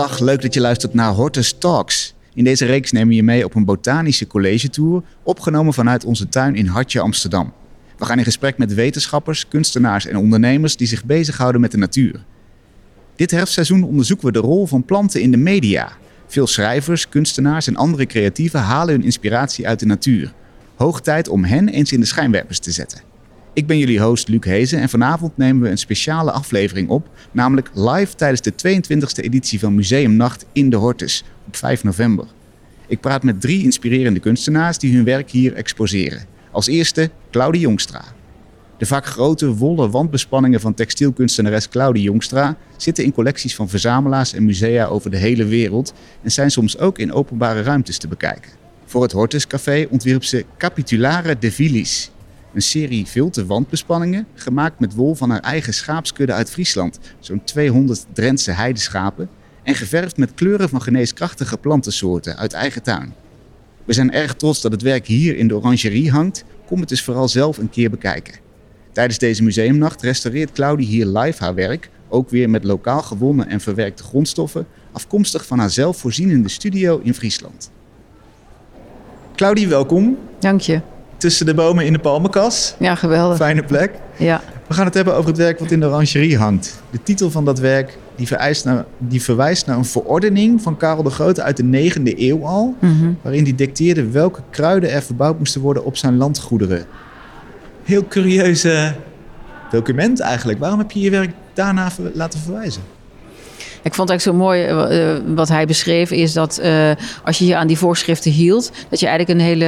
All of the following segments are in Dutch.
Dag, leuk dat je luistert naar Hortus Talks. In deze reeks nemen we je mee op een botanische collegetour, opgenomen vanuit onze tuin in Hartje, Amsterdam. We gaan in gesprek met wetenschappers, kunstenaars en ondernemers die zich bezighouden met de natuur. Dit herfstseizoen onderzoeken we de rol van planten in de media. Veel schrijvers, kunstenaars en andere creatieven halen hun inspiratie uit de natuur. Hoog tijd om hen eens in de schijnwerpers te zetten. Ik ben jullie host Luc Hezen en vanavond nemen we een speciale aflevering op, namelijk live tijdens de 22e editie van Museumnacht in de Hortus op 5 november. Ik praat met drie inspirerende kunstenaars die hun werk hier exposeren. Als eerste Claudie Jongstra. De vaak grote wollen wandbespanningen van textielkunstenares Claudie Jongstra zitten in collecties van verzamelaars en musea over de hele wereld en zijn soms ook in openbare ruimtes te bekijken. Voor het Hortus Café ontwierp ze Capitulare de Villis, een serie vilte wandbespanningen gemaakt met wol van haar eigen schaapskudde uit Friesland, zo'n 200 Drentse heideschapen, en geverfd met kleuren van geneeskrachtige plantensoorten uit eigen tuin. We zijn erg trots dat het werk hier in de orangerie hangt. Kom het dus vooral zelf een keer bekijken. Tijdens deze museumnacht restaureert Claudie hier live haar werk, ook weer met lokaal gewonnen en verwerkte grondstoffen, afkomstig van haar zelfvoorzienende studio in Friesland. Claudie, welkom. Dank je. Tussen de bomen in de palmenkas. Ja, geweldig. Fijne plek. Ja. We gaan het hebben over het werk wat in de orangerie hangt. De titel van dat werk die, vereist naar, die verwijst naar een verordening van Karel de Grote uit de 9e eeuw al, Mhm. waarin hij dicteerde welke kruiden er verbouwd moesten worden op zijn landgoederen. Heel curieuze document eigenlijk. Waarom heb je je werk daarna laten verwijzen? Ik vond het eigenlijk zo mooi eh, eh, wat hij beschreef, is dat eh, als je je aan die voorschriften hield, dat je eigenlijk een hele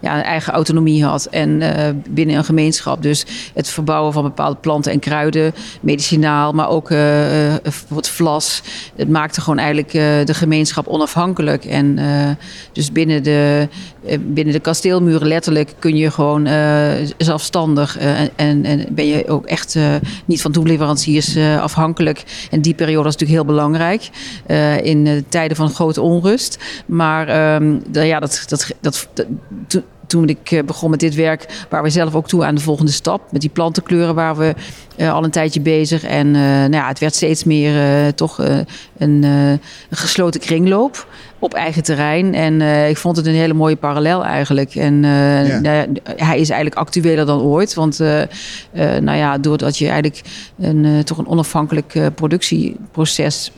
ja, eigen autonomie had en binnen een gemeenschap. Dus het verbouwen van bepaalde planten en kruiden, medicinaal, maar ook bijvoorbeeld vlas. Het maakte gewoon eigenlijk de gemeenschap onafhankelijk. En dus binnen de, binnen de kasteelmuren letterlijk kun je gewoon zelfstandig en, en, en ben je ook echt niet van toeleveranciers afhankelijk. En die periode was natuurlijk heel belangrijk eh, in eh, tijden van grote onrust. Maar ehm, ja, dat, dat, dat, toen ik eh, begon met dit werk, waren we zelf ook toe aan de volgende stap. Met die plantenkleuren waren we eh, al een tijdje bezig. En eh, nou ja, het werd steeds meer toch een, een gesloten kringloop op eigen terrein. En ik vond het een hele mooie parallel eigenlijk. En Ja. nou hij is eigenlijk actueler dan ooit. Want nou ja, doordat je eigenlijk een, toch een onafhankelijk productieproces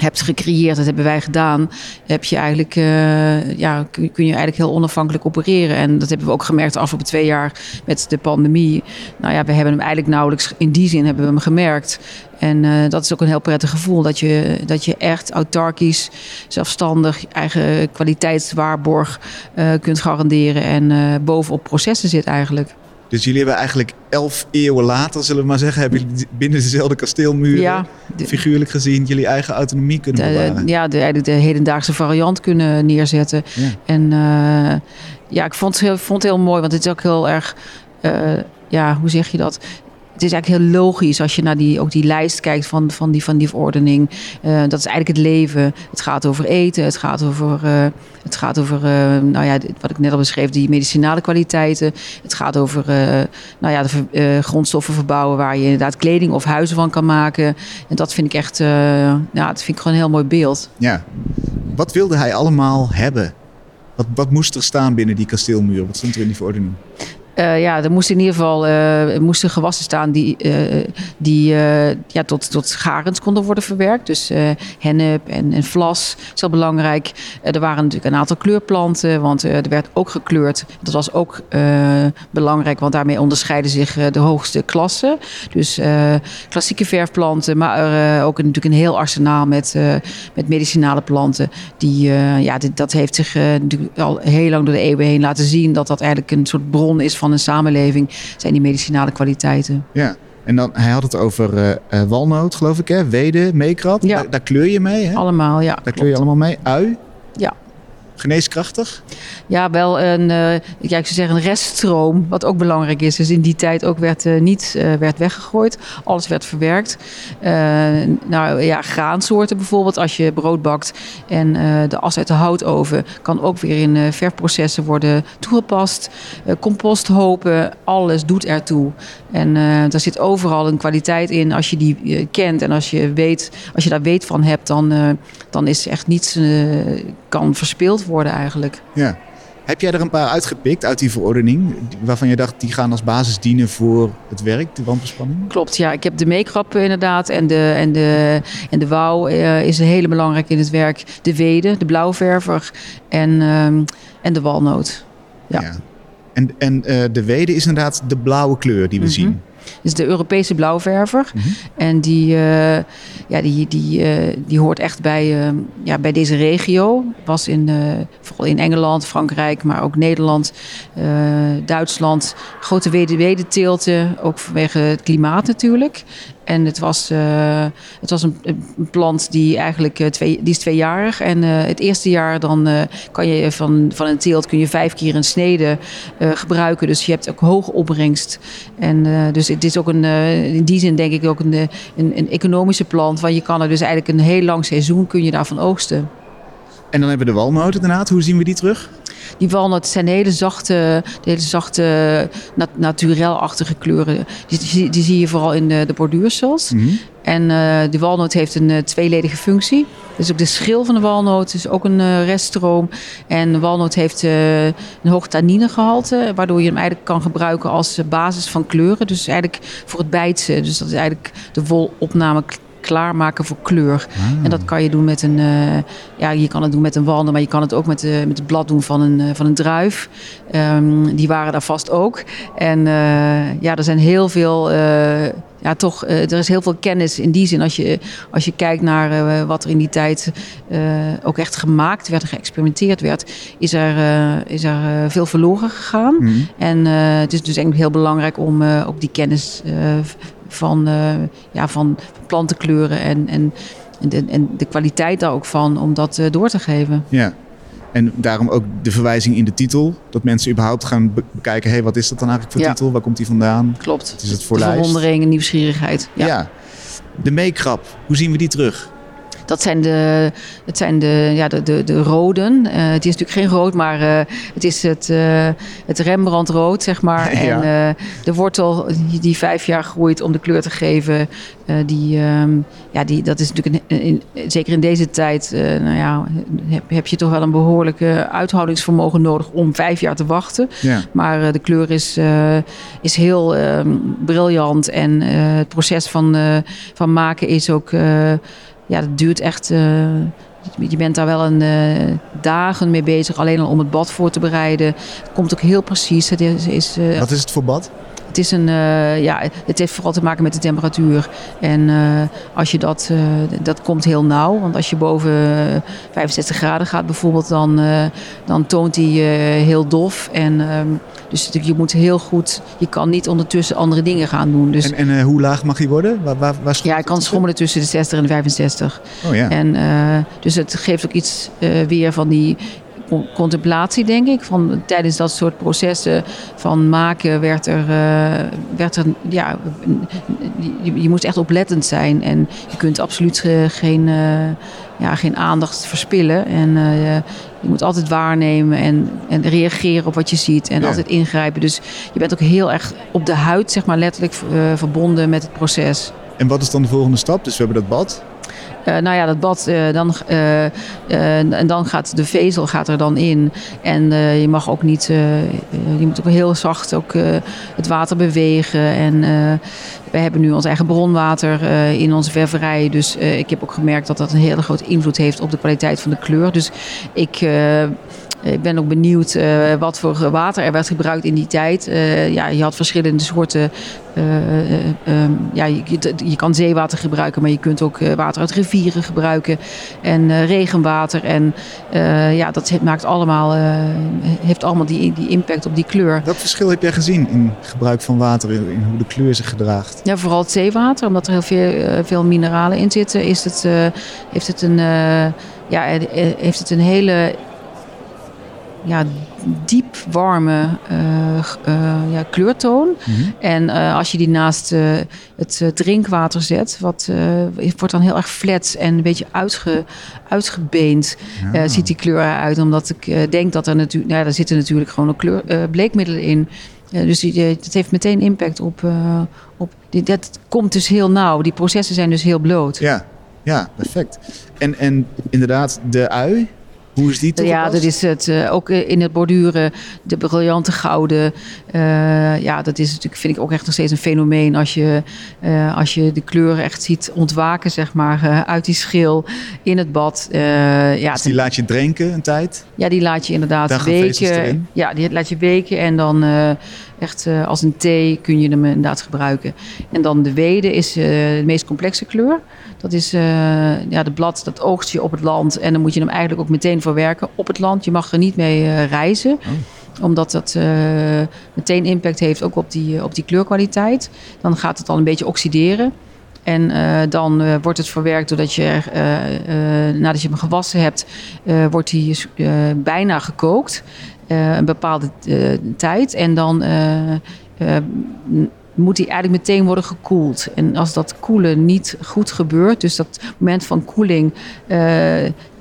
hebt gecreëerd, dat hebben wij gedaan, heb je eigenlijk, eh, ja, kun, je eigenlijk heel onafhankelijk opereren. En dat hebben we ook gemerkt de afgelopen twee jaar met de pandemie. Nou ja, we hebben hem eigenlijk nauwelijks, in die zin hebben we hem gemerkt. En eh, dat is ook een heel prettig gevoel, dat je, dat je echt autarkisch, zelfstandig, eigen kwaliteitswaarborg eh, kunt garanderen en bovenop processen zit eigenlijk. Dus jullie hebben eigenlijk elf eeuwen later, zullen we maar zeggen, hebben jullie binnen dezelfde kasteelmuren, Ja, de- figuurlijk gezien, jullie eigen autonomie kunnen de, bewaren. ja, de, eigenlijk de hedendaagse variant kunnen neerzetten. Ja. En eh, ja, ik vond het, heel, vond het heel mooi, want het is ook heel erg, eh, ja, hoe zeg je dat? Het is eigenlijk heel logisch als je naar die, ook die lijst kijkt van, van, die, van die verordening. Eh, dat is eigenlijk het leven. Het gaat over eten, het gaat over, eh, het gaat over eh, nou ja, wat ik net al beschreef, die medicinale kwaliteiten. Het gaat over nou ja, de grondstoffen verbouwen waar je inderdaad kleding of huizen van kan maken. En dat vind ik echt, ja, dat vind ik gewoon een heel mooi beeld. Ja. Wat wilde hij allemaal hebben? Wat, wat moest er staan binnen die kasteelmuren? Wat stond er in die verordening? Eh, ja, er moesten in ieder geval eh, moesten gewassen staan die, eh, die ja, tot, tot garens konden worden verwerkt. Dus hennep en, en vlas is heel belangrijk. Er waren natuurlijk een aantal kleurplanten, want er werd ook gekleurd. Dat was ook belangrijk, want daarmee onderscheiden zich de hoogste klassen. Dus klassieke verfplanten, maar ook natuurlijk een heel arsenaal met, met medicinale planten. Die, ja, dit, dat heeft zich al heel lang door de eeuwen heen laten zien dat dat eigenlijk een soort bron is van een samenleving, zijn die medicinale kwaliteiten. Ja. En dan, hij had het over eh, walnoot, geloof ik, hè? Wede, meekrat. Ja. Daar, daar kleur je mee, hè? Allemaal, ja. Daar kleur je allemaal mee. Ui. Ja. Geneeskrachtig? Ja, wel een, uh, ja, zeggen een reststroom, wat ook belangrijk is. Dus in die tijd ook werd uh, niet uh, werd weggegooid. Alles werd verwerkt. nou ja, graansoorten bijvoorbeeld. Als je brood bakt en de as uit de houtoven kan ook weer in verprocessen worden toegepast. composthopen, alles doet ertoe. En daar zit overal een kwaliteit in. Als je die kent en als je, weet, als je daar weet van hebt, dan, dan is echt niets kan verspild worden eigenlijk. Ja. Heb jij er een paar uitgepikt uit die verordening, waarvan je dacht die gaan als basis dienen voor het werk, de wandbespanning? Klopt, ja. Ik heb de meekrap inderdaad en de, en de, en de wouw uh, is een hele belangrijk in het werk. De wede, de blauwverver en, um, en de walnoot. Ja. ja. En, en uh, de wede is inderdaad de blauwe kleur die we mm -hmm. zien is de Europese blauwverver. Mhm. En die, uh, ja, die, die, uh, die hoort echt bij, uh, ja, bij deze regio. Was in, vooral in Engeland, Frankrijk, maar ook Nederland, Duitsland. Grote wedeteelten, ook vanwege het klimaat natuurlijk. En het was, uh, het was een, plant die eigenlijk uh, twee, die is tweejarig. En uh, het eerste jaar dan kan je van, van een teelt kun je vijf keer een snede gebruiken. Dus je hebt ook hoge opbrengst. En dus het is ook een, in die zin denk ik ook een, een, een economische plant. Want je kan er dus eigenlijk een heel lang seizoen kun je daarvan oogsten. En dan hebben we de walnoten inderdaad. Hoe zien we die terug? Die walnoten zijn hele zachte, hele zachte nat naturelachtige kleuren. Die, die, zie je vooral in de, de borduursels. Mm -hmm. En uh, de walnoot heeft een uh, tweeledige functie. Dus ook de schil van de walnoot is ook een uh, reststroom. En de walnoot heeft een hoog tanninegehalte, waardoor je hem eigenlijk kan gebruiken als basis van kleuren. Dus eigenlijk voor het bijtsen. Dus dat is eigenlijk de wolopname klaarmaken voor kleur. Ah. En dat kan je doen met een, uh, ja, je kan het doen met een wandel, maar je kan het ook met, uh, met het blad doen van een, uh, van een druif. Um, die waren daar vast ook. En ja, er zijn heel veel ja, toch, er is heel veel kennis in die zin. Als je, als je kijkt naar wat er in die tijd ook echt gemaakt werd en geëxperimenteerd werd, is er, is er veel verloren gegaan. Mm. En het is dus eigenlijk heel belangrijk om ook die kennis van, uh, ja, van plantenkleuren en, en, en, de, en de kwaliteit daar ook van om dat uh, door te geven. Ja. En daarom ook de verwijzing in de titel. Dat mensen überhaupt gaan bekijken. Hé, hey, wat is dat dan eigenlijk voor titel? Waar komt die vandaan? Klopt. Wat is het voor de verwondering en nieuwsgierigheid. Ja. ja. De meekrap. Hoe zien we die terug? Dat zijn de, het zijn de, ja, de, de, de roden. Uh, het is natuurlijk geen rood, maar uh, het is het, uh, het Rembrandtrood, zeg maar. Ja. En de wortel die vijf jaar groeit om de kleur te geven, die, um, ja, die, dat is natuurlijk een, in, zeker in deze tijd, nou ja, heb, heb je toch wel een behoorlijke uithoudingsvermogen nodig om vijf jaar te wachten. Ja. Maar de kleur is, is heel um, briljant en het proces van, van maken is ook ja, dat duurt echt. Uh, je bent daar wel een uh, dagen mee bezig, alleen al om het bad voor te bereiden. Het komt ook heel precies. Is, uh, Wat is het voor bad? Het, is een, uh, ja, het heeft vooral te maken met de temperatuur. En als je dat, dat komt heel nauw. Want als je boven 65 graden gaat bijvoorbeeld, dan, dan toont hij heel dof. En ehm, dus je moet heel goed, je kan niet ondertussen andere dingen gaan doen. Dus, en en hoe laag mag hij worden? Waar, waar, waar ja, hij kan schommelen tussen de 60 en de 65. Oh ja. En, dus het geeft ook iets weer van die contemplatie, denk ik. Van, tijdens dat soort processen van maken werd er, uh, werd er ja, je, je, moest echt oplettend zijn. En je kunt absoluut geen, uh, ja, geen aandacht verspillen. En uh, je moet altijd waarnemen en, en reageren op wat je ziet en altijd ingrijpen. Dus je bent ook heel erg op de huid, zeg maar, letterlijk verbonden met het proces. En wat is dan de volgende stap? Dus we hebben dat bad. Uh, nou ja, dat bad, uh, dan, uh, en dan gaat de vezel gaat er dan in. En je mag ook niet, je moet ook heel zacht ook het water bewegen. En we hebben nu ons eigen bronwater in onze ververij. Dus ik heb ook gemerkt dat dat een hele grote invloed heeft op de kwaliteit van de kleur. Dus ik ik ben ook benieuwd uh, wat voor water er werd gebruikt in die tijd. Uh, ja, je had verschillende soorten. Uh, um, ja, je, je, kan zeewater gebruiken, maar je kunt ook water uit rivieren gebruiken. En regenwater. En ja, dat maakt allemaal, heeft allemaal die, die impact op die kleur. Welk verschil heb jij gezien in gebruik van water, in, in hoe de kleur zich gedraagt? Ja, vooral het zeewater, omdat er heel veel, veel mineralen in zitten, is het, heeft het een ja, heeft het een hele ja, diep warme uh, uh, ja, kleurtoon. Mhm. En uh, als je die naast het drinkwater zet, wat wordt dan heel erg flat en een beetje uitge, uitgebeend, Ja. ziet die kleur eruit. Omdat ik denk dat er natuurlijk, nou, ja, daar zitten natuurlijk gewoon kleur, bleekmiddelen in. dus dat heeft meteen impact op. op die, dat komt dus heel nauw. Die processen zijn dus heel bloot. Ja, ja perfect. En, en inderdaad, de ui. Hoe is die toegepast? Ja, dat is het. Uh, ook in het borduren, de briljante gouden. Uh, ja, dat is natuurlijk, vind ik ook echt nog steeds een fenomeen. Als je, uh, als je de kleuren echt ziet ontwaken, zeg maar, uit die schil in het bad. ja, dus die laat je drinken een tijd? Ja, die laat je inderdaad weken. Ja, die laat je weken en dan echt als een thee kun je hem inderdaad gebruiken. En dan de wede is de meest complexe kleur. Dat is ja, de blad, dat oogst je op het land. En dan moet je hem eigenlijk ook meteen verwerken op het land. Je mag er niet mee reizen. Oh. Omdat dat uh, meteen impact heeft ook op die, op die kleurkwaliteit. Dan gaat het al een beetje oxideren. En uh, dan wordt het verwerkt doordat je, nadat je hem gewassen hebt, wordt hij bijna gekookt. een bepaalde tijd. En dan moet die eigenlijk meteen worden gekoeld. En als dat koelen niet goed gebeurt, dus dat moment van koeling,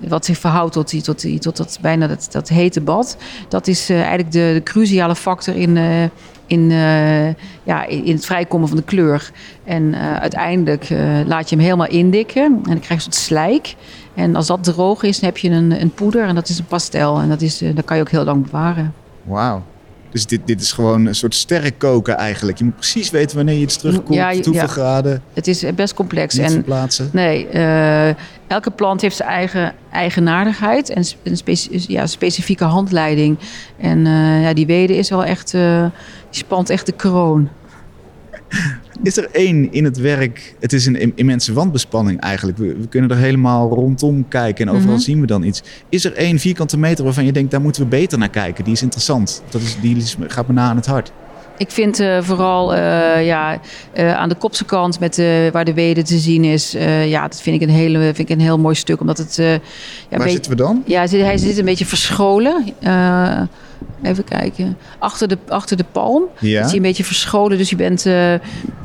wat zich verhoudt tot, die, tot, die, tot dat bijna dat, dat hete bad, dat is eigenlijk de, cruciale factor in, in, ja, in het vrijkomen van de kleur. En uiteindelijk laat je hem helemaal indikken en dan krijg je een soort slijk. En als dat droog is, dan heb je een, een poeder en dat is een pastel. En dat, is, dat kan je ook heel lang bewaren. Wauw. Dus dit, dit is gewoon een soort sterren koken eigenlijk. Je moet precies weten wanneer je iets terugkoelt, Ja, hoeveel ja. graden, Het is best complex. niet En verplaatsen. Nee, eh, elke plant heeft zijn eigen eigenaardigheid en een ja, specifieke handleiding. En eh, ja, die wede is wel echt, eh, spant echt de kroon. Is er één in het werk? Het is een im- immense wandbespanning eigenlijk. We, we kunnen er helemaal rondom kijken en overal Mhm. zien we dan iets. Is er één vierkante meter waarvan je denkt, daar moeten we beter naar kijken? Die is interessant. Dat is, die gaat me na aan het hart. Ik vind eh, vooral eh, ja, eh, aan de kopse kant met, waar de wede te zien is, ja, dat vind ik een, hele, vind ik een heel mooi stuk. Omdat het, ja, Waar beetje- zitten we dan? Ja, hij zit, hij zit een beetje verscholen. Even kijken. Achter de, achter de palm. Ja. Is hij een beetje verscholen. Dus je bent...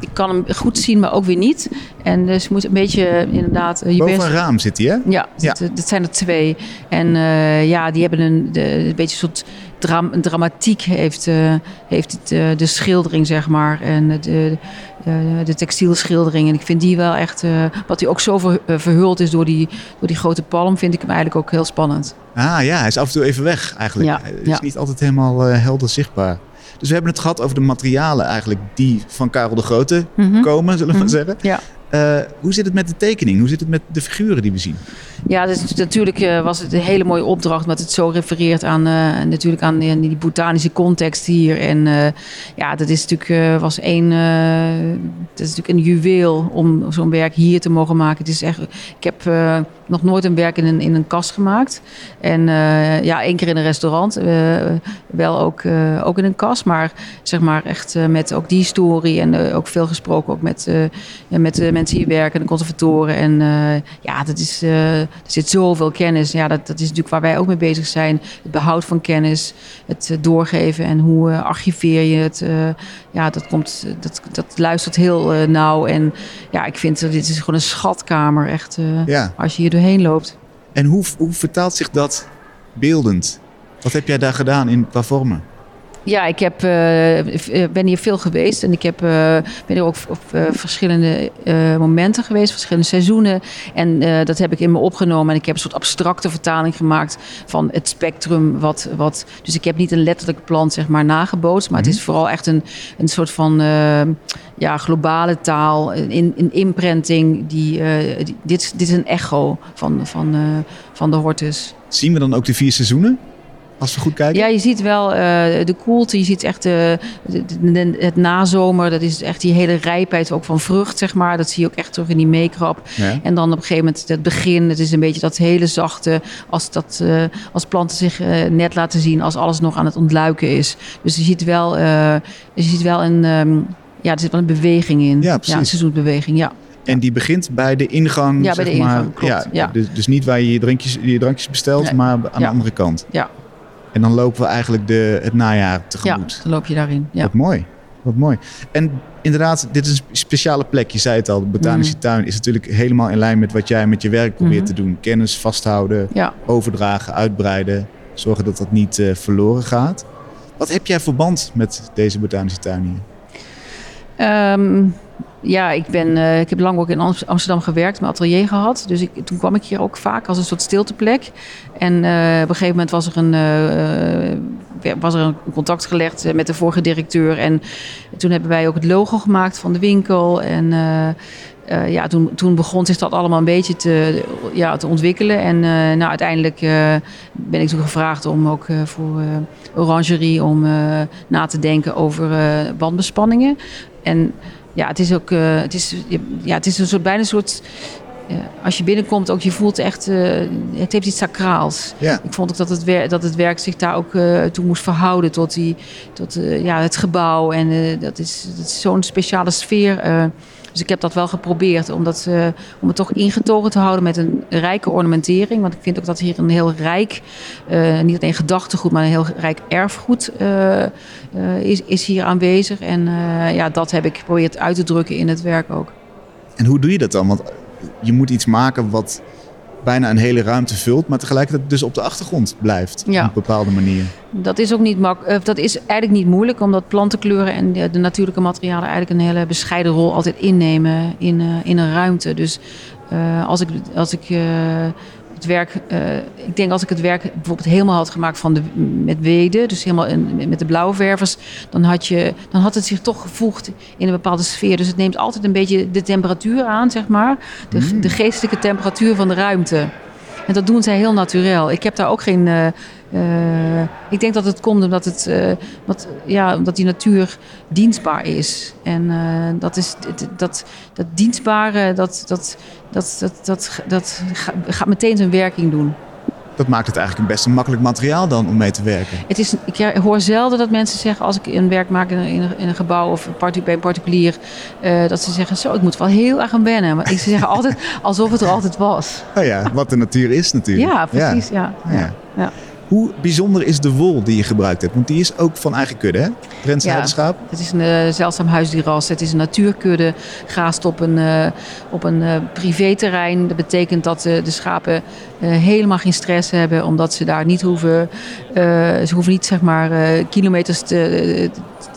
ik kan hem goed zien, maar ook weer niet. En dus je moet een beetje inderdaad... je Boven best- een raam zit hij, hè? ja, Ja. Dat, dat zijn er twee. En ja, die hebben een, de, een beetje een soort een dramatiek heeft, eh, heeft het, eh, de schildering, zeg maar. En de, de, de textielschildering. En ik vind die wel echt... eh, wat hij ook zo ver, eh, verhuld is door die, door die grote palm... vind ik hem eigenlijk ook heel spannend. Ah ja, hij is af en toe even weg eigenlijk. Ja, Hij is ja. niet altijd helemaal eh, helder zichtbaar. Dus we hebben het gehad over de materialen eigenlijk die van Karel de Grote Mhm. komen, zullen we maar Mhm. zeggen. Ja. Eh, hoe zit het met de tekening? Hoe zit het met de figuren die we zien? Ja, dus natuurlijk eh, was het een hele mooie opdracht, omdat het zo refereert aan, eh, natuurlijk aan die, die botanische context hier. En ja, dat is natuurlijk, was één, dat is natuurlijk een juweel om zo'n werk hier te mogen maken. Het is echt, ik heb nog nooit een werk in een, in een kast gemaakt. En eh, ja, één keer in een restaurant, eh, wel ook, eh, ook in een kast, maar zeg maar echt met ook die historie en ook veel gesproken ook met, ja, met de mensen die hier werken, de conservatoren. En ja, dat is, er zit zoveel kennis. Ja, dat, dat is natuurlijk waar wij ook mee bezig zijn. Het behoud van kennis, het doorgeven en hoe archiveer je het. ja, dat, komt, dat, dat luistert heel nauw. En ja, ik vind dat dit is gewoon een schatkamer, echt, Ja. als je hier doorheen loopt. En hoe, hoe vertaalt zich dat beeldend? Wat heb jij daar gedaan in, qua vormen? Ja, ik heb, eh, eh, ben hier veel geweest en ik heb, eh, ben er ook op verschillende momenten geweest, verschillende seizoenen. En dat heb ik in me opgenomen en ik heb een soort abstracte vertaling gemaakt van het spectrum. Wat, wat, dus ik heb niet een letterlijke plant zeg maar nagebootst, maar het is vooral echt een, een soort van ja, globale taal, een, een imprinting. Die, die- dit, dit is een echo van, van, van de hortus. Zien we dan ook de vier seizoenen? Als we goed kijken? Ja, je ziet wel eh, de koelte, je ziet echt de, de- de- het nazomer. Dat is echt die hele rijpheid ook van vrucht, zeg maar. Dat zie je ook echt terug in die meekrap. Ja. En dan op een gegeven moment het begin. Het is een beetje dat hele zachte, als, dat, eh, als planten zich eh, net laten zien, als alles nog aan het ontluiken is. Dus je ziet wel, eh, je ziet wel een, ehm, ja, er zit wel een beweging in. Ja, precies. een seizoensbeweging, ja. En die begint bij de ingang, Ja, bij zeg de maar. ingang, klopt, ja. Dus, dus niet waar je je drankjes, je drankjes bestelt, Nee. maar aan de Ja. andere kant. Ja. En dan lopen we eigenlijk de, het najaar Ja, tegemoet. dan loop je daarin. Ja. Wat mooi. Wat mooi. En inderdaad, dit is een speciale plek. Je zei het al, de botanische Mhm. tuin is natuurlijk helemaal in lijn met wat jij met je werk probeert Mhm. te doen. Kennis vasthouden, ja. overdragen, uitbreiden. Zorgen dat dat niet eh, verloren gaat. Wat heb jij voor band met deze botanische tuin hier? Ehm, ja, ik, ben, eh, ik heb lang ook in Am- Amsterdam gewerkt, mijn atelier gehad. Dus ik, toen kwam ik hier ook vaak als een soort stilteplek. En eh, op een gegeven moment was er een, eh, was er een contact gelegd met de vorige directeur. En toen hebben wij ook het logo gemaakt van de winkel. En ja, toen, toen begon zich dat allemaal een beetje te, ja, te ontwikkelen. En nou, uiteindelijk ben ik toen gevraagd om ook voor Orangerie om na te denken over wandbespanningen. En ja, het is ook eh, het is, ja, het is een soort, bijna een soort. als je binnenkomt, ook je voelt echt. eh, het heeft iets sacraals. Ja, Ik vond ook dat het, wer dat het werk zich daar ook eh, toe moest verhouden tot, die, tot ja, het gebouw. En dat is, dat is zo'n speciale sfeer. Dus ik heb dat wel geprobeerd om, eh, om het toch ingetogen te houden met een rijke ornamentering. Want ik vind ook dat hier een heel rijk, eh, niet alleen gedachtegoed, maar een heel rijk erfgoed eh, is, is hier aanwezig. En ja, dat heb ik geprobeerd uit te drukken in het werk ook. en hoe doe je dat dan? Want je moet iets maken wat bijna een hele ruimte vult, maar tegelijkertijd dus op de achtergrond blijft. Ja. Op een bepaalde manier. Dat is ook niet mak eh, dat is eigenlijk niet moeilijk, omdat plantenkleuren en de, de natuurlijke materialen eigenlijk een hele bescheiden rol altijd innemen in, eh, in een ruimte. Dus eh, als ik, als ik het werk, eh, ik denk als ik het werk bijvoorbeeld helemaal had gemaakt van de, met weden, dus helemaal in, met de blauwe ververs, dan had, je, dan had het zich toch gevoegd in een bepaalde sfeer. Dus het neemt altijd een beetje de temperatuur aan, zeg maar, de, Mm. de geestelijke temperatuur van de ruimte. En dat doen zij heel natuurlijk. Ik heb daar ook geen. eh, eh, ik denk dat het komt omdat, het, eh, wat, ja, omdat die natuur dienstbaar is. En dat, is, dat, dat, dienstbare, dat, dat, dat, dat, dat, dat ga- gaat meteen zijn werking doen. Dat maakt het eigenlijk een best een makkelijk materiaal dan om mee te werken. Het is, ik hoor zelden dat mensen zeggen, als ik een werk maak in een, in een, gebouw of bij een particulier, eh, dat ze zeggen, zo, ik moet wel heel erg aan wennen. Maar ik ze zeggen altijd alsof het er altijd was. Nou ja, wat de natuur is natuurlijk. Ja, precies. Ja. Ja. Ja. Ja. Hoe bijzonder is de wol die je gebruikt hebt? Want die is ook van eigen kudde, hè? Drentse Ja. heidenschaap. Het is een eh, zeldzaam huisdierras. Het is een natuurkudde, graast op een, eh, op een eh, privéterrein. Dat betekent dat de schapen helemaal geen stress hebben, omdat ze daar niet hoeven, ze hoeven niet zeg maar kilometers te,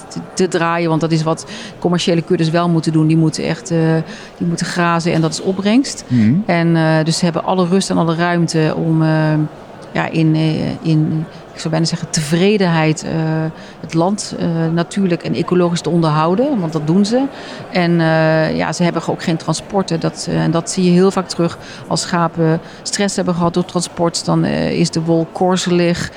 te, te draaien, want dat is wat commerciële kuddes wel moeten doen. Die moeten echt die moeten grazen en dat is opbrengst. Mhm. En dus ze hebben alle rust en alle ruimte om ja, in, eh, in, ik zou bijna zeggen, tevredenheid eh, het land eh, natuurlijk en ecologisch te onderhouden. Want dat doen ze. En ja, ze hebben ook geen transporten. Dat, en dat zie je heel vaak terug. Als schapen stress hebben gehad door transport, dan is de wol korzelig,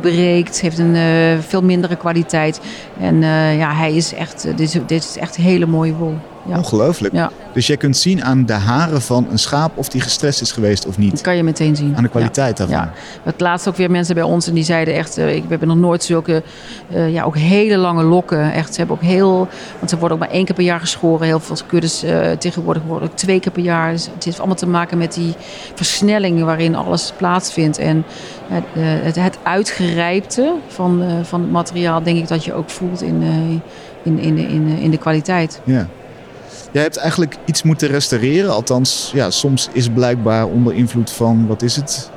breekt, heeft een veel mindere kwaliteit. En ja, hij is echt, dit, dit is echt hele mooie wol. Ja. Ongelooflijk. Ja. Dus jij kunt zien aan de haren van een schaap of die gestrest is geweest of Dat niet. kan je meteen zien. Aan de kwaliteit daarvan. Ja. Het laatst ook weer mensen bij ons en die zeiden echt, eh, ik, we hebben nog nooit zulke, eh, ja, ook hele lange lokken. Echt, ze hebben ook heel, want ze worden ook maar één keer per jaar geschoren. Heel veel kuddes eh, tegenwoordig worden ook twee keer per jaar. Dus het heeft allemaal te maken met die versnelling waarin alles plaatsvindt. En het, het uitgerijpte van, van het materiaal denk ik dat je ook voelt in, in, in, in, in de kwaliteit. Ja. Jij hebt eigenlijk iets moeten restaureren. Althans, ja, soms is blijkbaar onder invloed van, wat is het?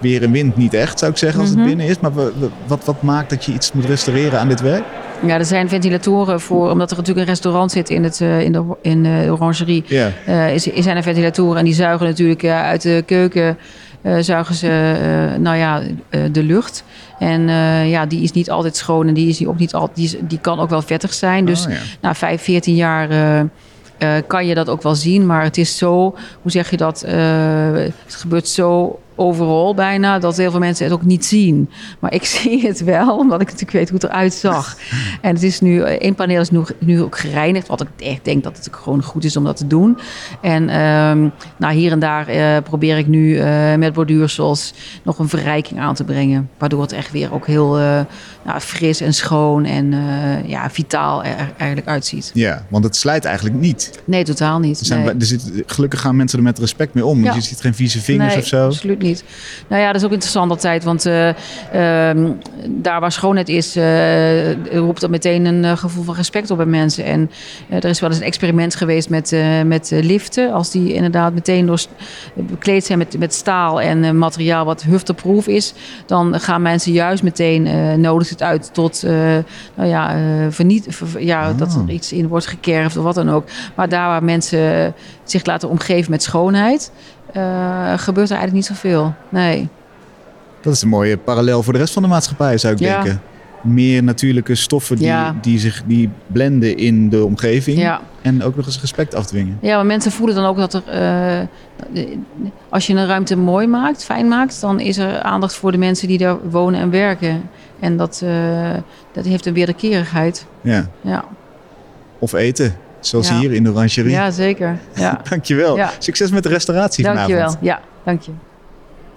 Weer en wind niet echt, zou ik zeggen, als Mhm. het binnen is. Maar we- we- wat, wat maakt dat je iets moet restaureren aan dit werk? Ja, er zijn ventilatoren voor, omdat er natuurlijk een restaurant zit in, het, eh, in, de, in de orangerie. Ja. eh, is, is zijn er ventilatoren en die zuigen natuurlijk eh, uit de keuken. eh, zuigen ze eh, nou ja, de lucht. En ja, die is niet altijd schoon en die, is die, ook niet altijd, die, is- die kan ook wel vettig zijn. Dus Oh, ja. na 5, 14 jaar kan je dat ook wel zien. Maar het is zo, hoe zeg je dat? eh, het gebeurt zo overal bijna dat heel veel mensen het ook niet zien. Maar ik zie het wel, omdat ik natuurlijk weet hoe het eruit zag. En het is nu, eh, één paneel is nu, nu ook gereinigd, wat ik echt denk dat het ook gewoon goed is om dat te doen. En ehm, nou, hier en daar eh, probeer ik nu eh, met borduursels nog een verrijking aan te brengen. Waardoor het echt weer ook heel nou, fris en schoon en ja, vitaal er eigenlijk uitziet. ja, want het slijt eigenlijk niet. Nee, totaal niet. Er zijn, nee. er zit, gelukkig gaan mensen er met respect mee om. Ja. je ziet geen vieze vingers Nee, of zo. Absoluut niet. Nou ja, dat is ook interessant altijd. Want uh, um, daar waar schoonheid is, uh, roept dat meteen een uh, gevoel van respect op bij mensen. En er is wel eens een experiment geweest met, met liften. Als die inderdaad meteen door, bekleed zijn met, met staal en materiaal wat hufteproof is. Dan gaan mensen juist meteen, nodig het uit tot, nou ja, verniet, ver, ja oh. dat er iets in wordt gekerfd of wat dan ook. Maar daar waar mensen zich laten omgeven met schoonheid, gebeurt er eigenlijk niet zoveel. Nee. Dat is een mooie parallel voor de rest van de maatschappij, zou ik denken. Meer natuurlijke stoffen die, die zich die blenden in de omgeving. En ook nog eens respect afdwingen. Ja, maar mensen voelen dan ook dat er. Uh, als je een ruimte mooi maakt, fijn maakt, dan is er aandacht voor de mensen die daar wonen en werken. En dat, uh, dat heeft een wederkerigheid. Ja. ja. Of eten. Zoals hier in de orangerie. Ja, zeker. Ja. Dankjewel. Succes met de restauratie Dankjewel. vanavond. Ja, dank je.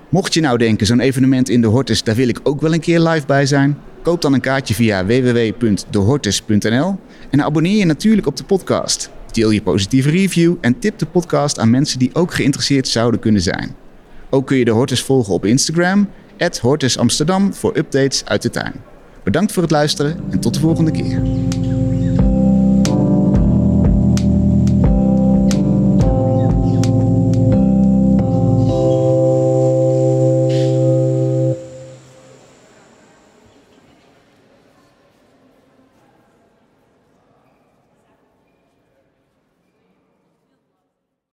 Mocht je nou denken, zo'n evenement in de Hortus, daar wil ik ook wel een keer live bij zijn. Koop dan een kaartje via www.dehortus.nl en abonneer je natuurlijk op de podcast. Deel je positieve review en tip de podcast aan mensen die ook geïnteresseerd zouden kunnen zijn. Ook kun je de Hortus volgen op Instagram, Hortus Amsterdam, voor updates uit de tuin. Bedankt voor het luisteren en tot de volgende keer.